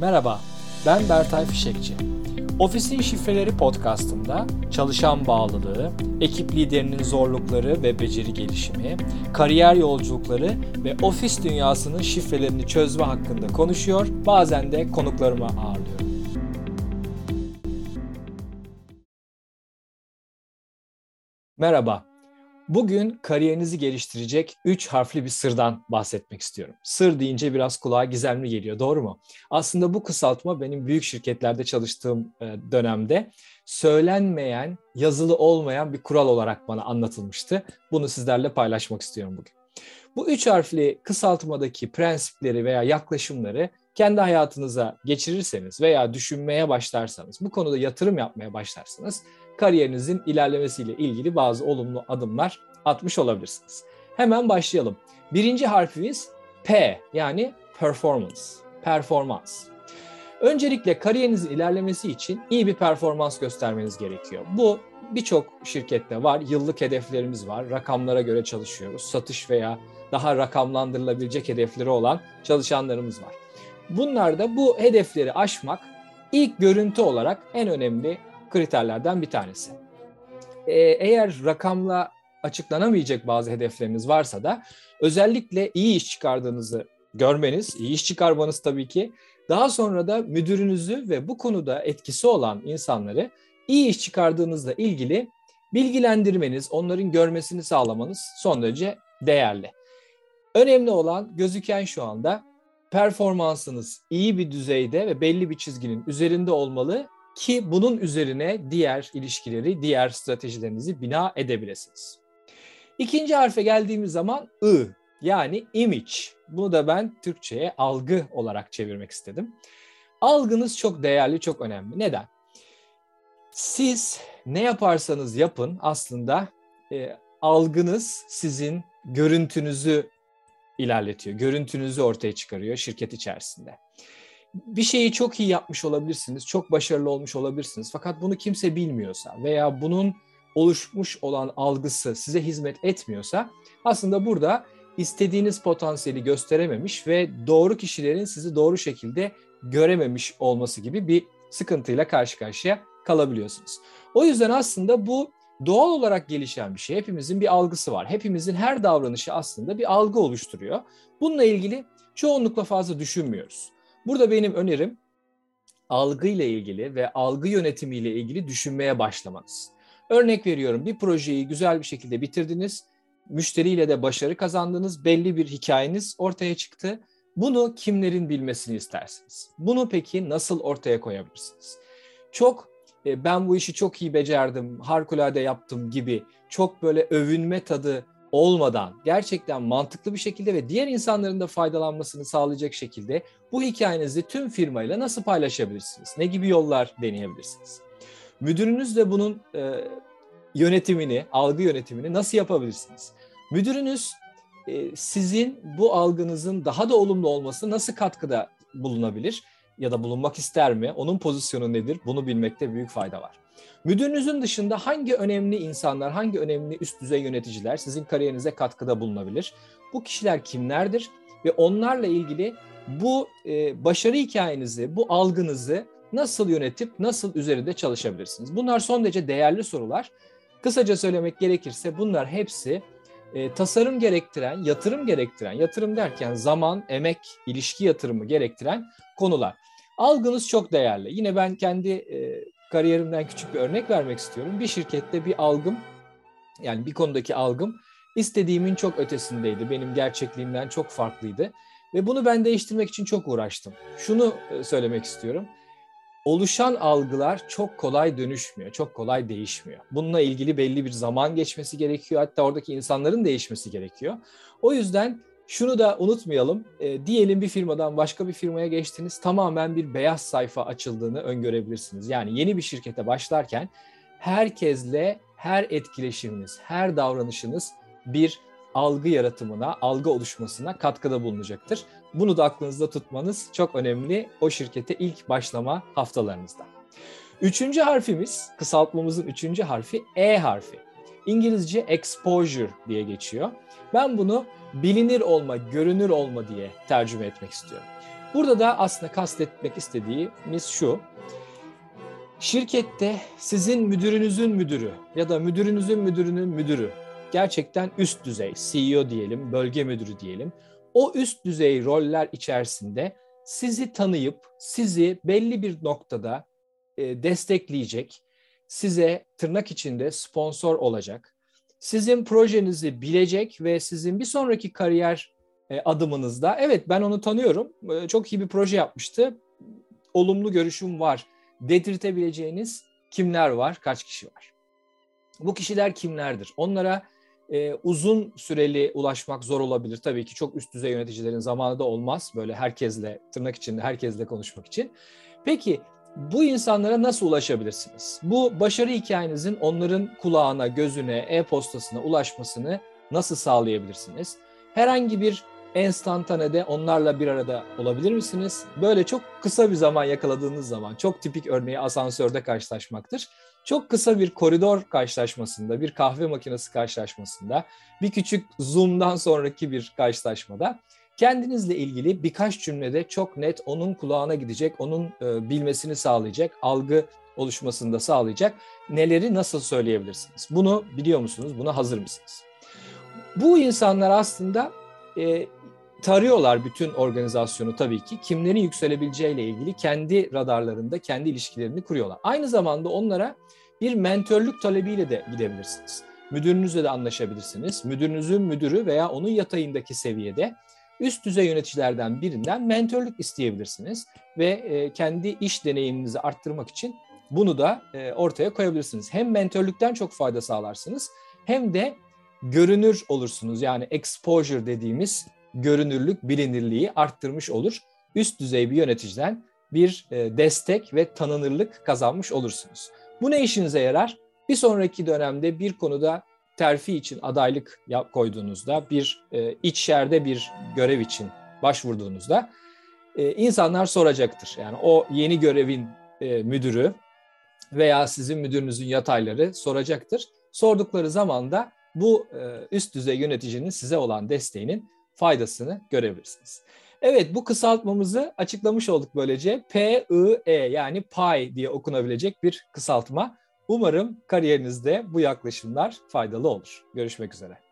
Merhaba, ben Bertay Fişekçi. Ofisin Şifreleri podcastında çalışan bağlılığı, ekip liderinin zorlukları ve beceri gelişimi, kariyer yolculukları ve ofis dünyasının şifrelerini çözme hakkında konuşuyor, bazen de konuklarımı ağırlıyorum. Merhaba, Bugün kariyerinizi geliştirecek 3 harfli bir sırdan bahsetmek istiyorum. Sır deyince biraz kulağa gizemli geliyor, doğru mu? Aslında bu kısaltma benim büyük şirketlerde çalıştığım e, dönemde söylenmeyen, yazılı olmayan bir kural olarak bana anlatılmıştı. Bunu sizlerle paylaşmak istiyorum bugün. Bu üç harfli kısaltmadaki prensipleri veya yaklaşımları kendi hayatınıza geçirirseniz veya düşünmeye başlarsanız, bu konuda yatırım yapmaya başlarsanız kariyerinizin ilerlemesiyle ilgili bazı olumlu adımlar atmış olabilirsiniz. Hemen başlayalım. Birinci harfimiz P yani performance, performans. Öncelikle kariyerinizin ilerlemesi için iyi bir performans göstermeniz gerekiyor. Bu birçok şirkette var. Yıllık hedeflerimiz var. Rakamlara göre çalışıyoruz. Satış veya daha rakamlandırılabilecek hedefleri olan çalışanlarımız var. Bunlarda bu hedefleri aşmak ilk görüntü olarak en önemli kriterlerden bir tanesi. Ee, eğer rakamla açıklanamayacak bazı hedefleriniz varsa da özellikle iyi iş çıkardığınızı görmeniz, iyi iş çıkarmanız tabii ki daha sonra da müdürünüzü ve bu konuda etkisi olan insanları iyi iş çıkardığınızla ilgili bilgilendirmeniz, onların görmesini sağlamanız son derece değerli. Önemli olan gözüken şu anda performansınız iyi bir düzeyde ve belli bir çizginin üzerinde olmalı ki bunun üzerine diğer ilişkileri, diğer stratejilerinizi bina edebilirsiniz. İkinci harfe geldiğimiz zaman I yani image. Bunu da ben Türkçe'ye algı olarak çevirmek istedim. Algınız çok değerli, çok önemli. Neden? Siz ne yaparsanız yapın aslında e, algınız sizin görüntünüzü ilerletiyor. Görüntünüzü ortaya çıkarıyor şirket içerisinde bir şeyi çok iyi yapmış olabilirsiniz, çok başarılı olmuş olabilirsiniz. Fakat bunu kimse bilmiyorsa veya bunun oluşmuş olan algısı size hizmet etmiyorsa aslında burada istediğiniz potansiyeli gösterememiş ve doğru kişilerin sizi doğru şekilde görememiş olması gibi bir sıkıntıyla karşı karşıya kalabiliyorsunuz. O yüzden aslında bu doğal olarak gelişen bir şey. Hepimizin bir algısı var. Hepimizin her davranışı aslında bir algı oluşturuyor. Bununla ilgili çoğunlukla fazla düşünmüyoruz. Burada benim önerim algıyla ilgili ve algı yönetimiyle ilgili düşünmeye başlamanız. Örnek veriyorum bir projeyi güzel bir şekilde bitirdiniz, müşteriyle de başarı kazandınız, belli bir hikayeniz ortaya çıktı. Bunu kimlerin bilmesini istersiniz? Bunu peki nasıl ortaya koyabilirsiniz? Çok e, ben bu işi çok iyi becerdim, harikulade yaptım gibi çok böyle övünme tadı olmadan gerçekten mantıklı bir şekilde ve diğer insanların da faydalanmasını sağlayacak şekilde bu hikayenizi tüm firmayla nasıl paylaşabilirsiniz? Ne gibi yollar deneyebilirsiniz? Müdürünüz de bunun e, yönetimini, algı yönetimini nasıl yapabilirsiniz? Müdürünüz e, sizin bu algınızın daha da olumlu olması nasıl katkıda bulunabilir ya da bulunmak ister mi? Onun pozisyonu nedir? Bunu bilmekte büyük fayda var. Müdürünüzün dışında hangi önemli insanlar, hangi önemli üst düzey yöneticiler sizin kariyerinize katkıda bulunabilir? Bu kişiler kimlerdir? Ve onlarla ilgili bu e, başarı hikayenizi, bu algınızı nasıl yönetip nasıl üzerinde çalışabilirsiniz? Bunlar son derece değerli sorular. Kısaca söylemek gerekirse bunlar hepsi e, tasarım gerektiren, yatırım gerektiren, yatırım derken zaman, emek, ilişki yatırımı gerektiren konular. Algınız çok değerli. Yine ben kendi e, kariyerimden küçük bir örnek vermek istiyorum. Bir şirkette bir algım, yani bir konudaki algım istediğimin çok ötesindeydi. Benim gerçekliğimden çok farklıydı. Ve bunu ben değiştirmek için çok uğraştım. Şunu e, söylemek istiyorum. Oluşan algılar çok kolay dönüşmüyor, çok kolay değişmiyor. Bununla ilgili belli bir zaman geçmesi gerekiyor. Hatta oradaki insanların değişmesi gerekiyor. O yüzden şunu da unutmayalım. E, diyelim bir firmadan başka bir firmaya geçtiniz. Tamamen bir beyaz sayfa açıldığını öngörebilirsiniz. Yani yeni bir şirkete başlarken herkesle her etkileşiminiz, her davranışınız bir algı yaratımına, algı oluşmasına katkıda bulunacaktır. Bunu da aklınızda tutmanız çok önemli o şirkete ilk başlama haftalarınızda. Üçüncü harfimiz, kısaltmamızın üçüncü harfi E harfi. İngilizce exposure diye geçiyor. Ben bunu bilinir olma, görünür olma diye tercüme etmek istiyorum. Burada da aslında kastetmek istediğimiz şu. Şirkette sizin müdürünüzün müdürü ya da müdürünüzün müdürünün müdürü gerçekten üst düzey, CEO diyelim, bölge müdürü diyelim. O üst düzey roller içerisinde sizi tanıyıp sizi belli bir noktada e, destekleyecek, size tırnak içinde sponsor olacak, sizin projenizi bilecek ve sizin bir sonraki kariyer e, adımınızda evet ben onu tanıyorum, e, çok iyi bir proje yapmıştı, olumlu görüşüm var dedirtebileceğiniz kimler var, kaç kişi var? Bu kişiler kimlerdir? Onlara e, uzun süreli ulaşmak zor olabilir. Tabii ki çok üst düzey yöneticilerin zamanı da olmaz. Böyle herkesle, tırnak içinde herkesle konuşmak için. Peki bu insanlara nasıl ulaşabilirsiniz? Bu başarı hikayenizin onların kulağına, gözüne, e-postasına ulaşmasını nasıl sağlayabilirsiniz? Herhangi bir enstantanede onlarla bir arada olabilir misiniz? Böyle çok kısa bir zaman yakaladığınız zaman, çok tipik örneği asansörde karşılaşmaktır. Çok kısa bir koridor karşılaşmasında, bir kahve makinesi karşılaşmasında, bir küçük Zoom'dan sonraki bir karşılaşmada kendinizle ilgili birkaç cümlede çok net onun kulağına gidecek, onun e, bilmesini sağlayacak, algı oluşmasını da sağlayacak neleri nasıl söyleyebilirsiniz? Bunu biliyor musunuz? Buna hazır mısınız? Bu insanlar aslında e, tarıyorlar bütün organizasyonu tabii ki. Kimlerin yükselebileceğiyle ilgili kendi radarlarında kendi ilişkilerini kuruyorlar. Aynı zamanda onlara bir mentörlük talebiyle de gidebilirsiniz. Müdürünüzle de anlaşabilirsiniz. Müdürünüzün müdürü veya onun yatayındaki seviyede üst düzey yöneticilerden birinden mentörlük isteyebilirsiniz ve e, kendi iş deneyiminizi arttırmak için bunu da e, ortaya koyabilirsiniz. Hem mentörlükten çok fayda sağlarsınız hem de görünür olursunuz. Yani exposure dediğimiz görünürlük, bilinirliği arttırmış olur. Üst düzey bir yöneticiden bir e, destek ve tanınırlık kazanmış olursunuz. Bu ne işinize yarar? Bir sonraki dönemde bir konuda terfi için adaylık koyduğunuzda, bir e, iç yerde bir görev için başvurduğunuzda e, insanlar soracaktır. Yani o yeni görevin müdürü veya sizin müdürünüzün yatayları soracaktır. Sordukları zaman da bu üst düzey yöneticinin size olan desteğinin faydasını görebilirsiniz. Evet bu kısaltmamızı açıklamış olduk böylece. P-I-E yani PI diye okunabilecek bir kısaltma. Umarım kariyerinizde bu yaklaşımlar faydalı olur. Görüşmek üzere.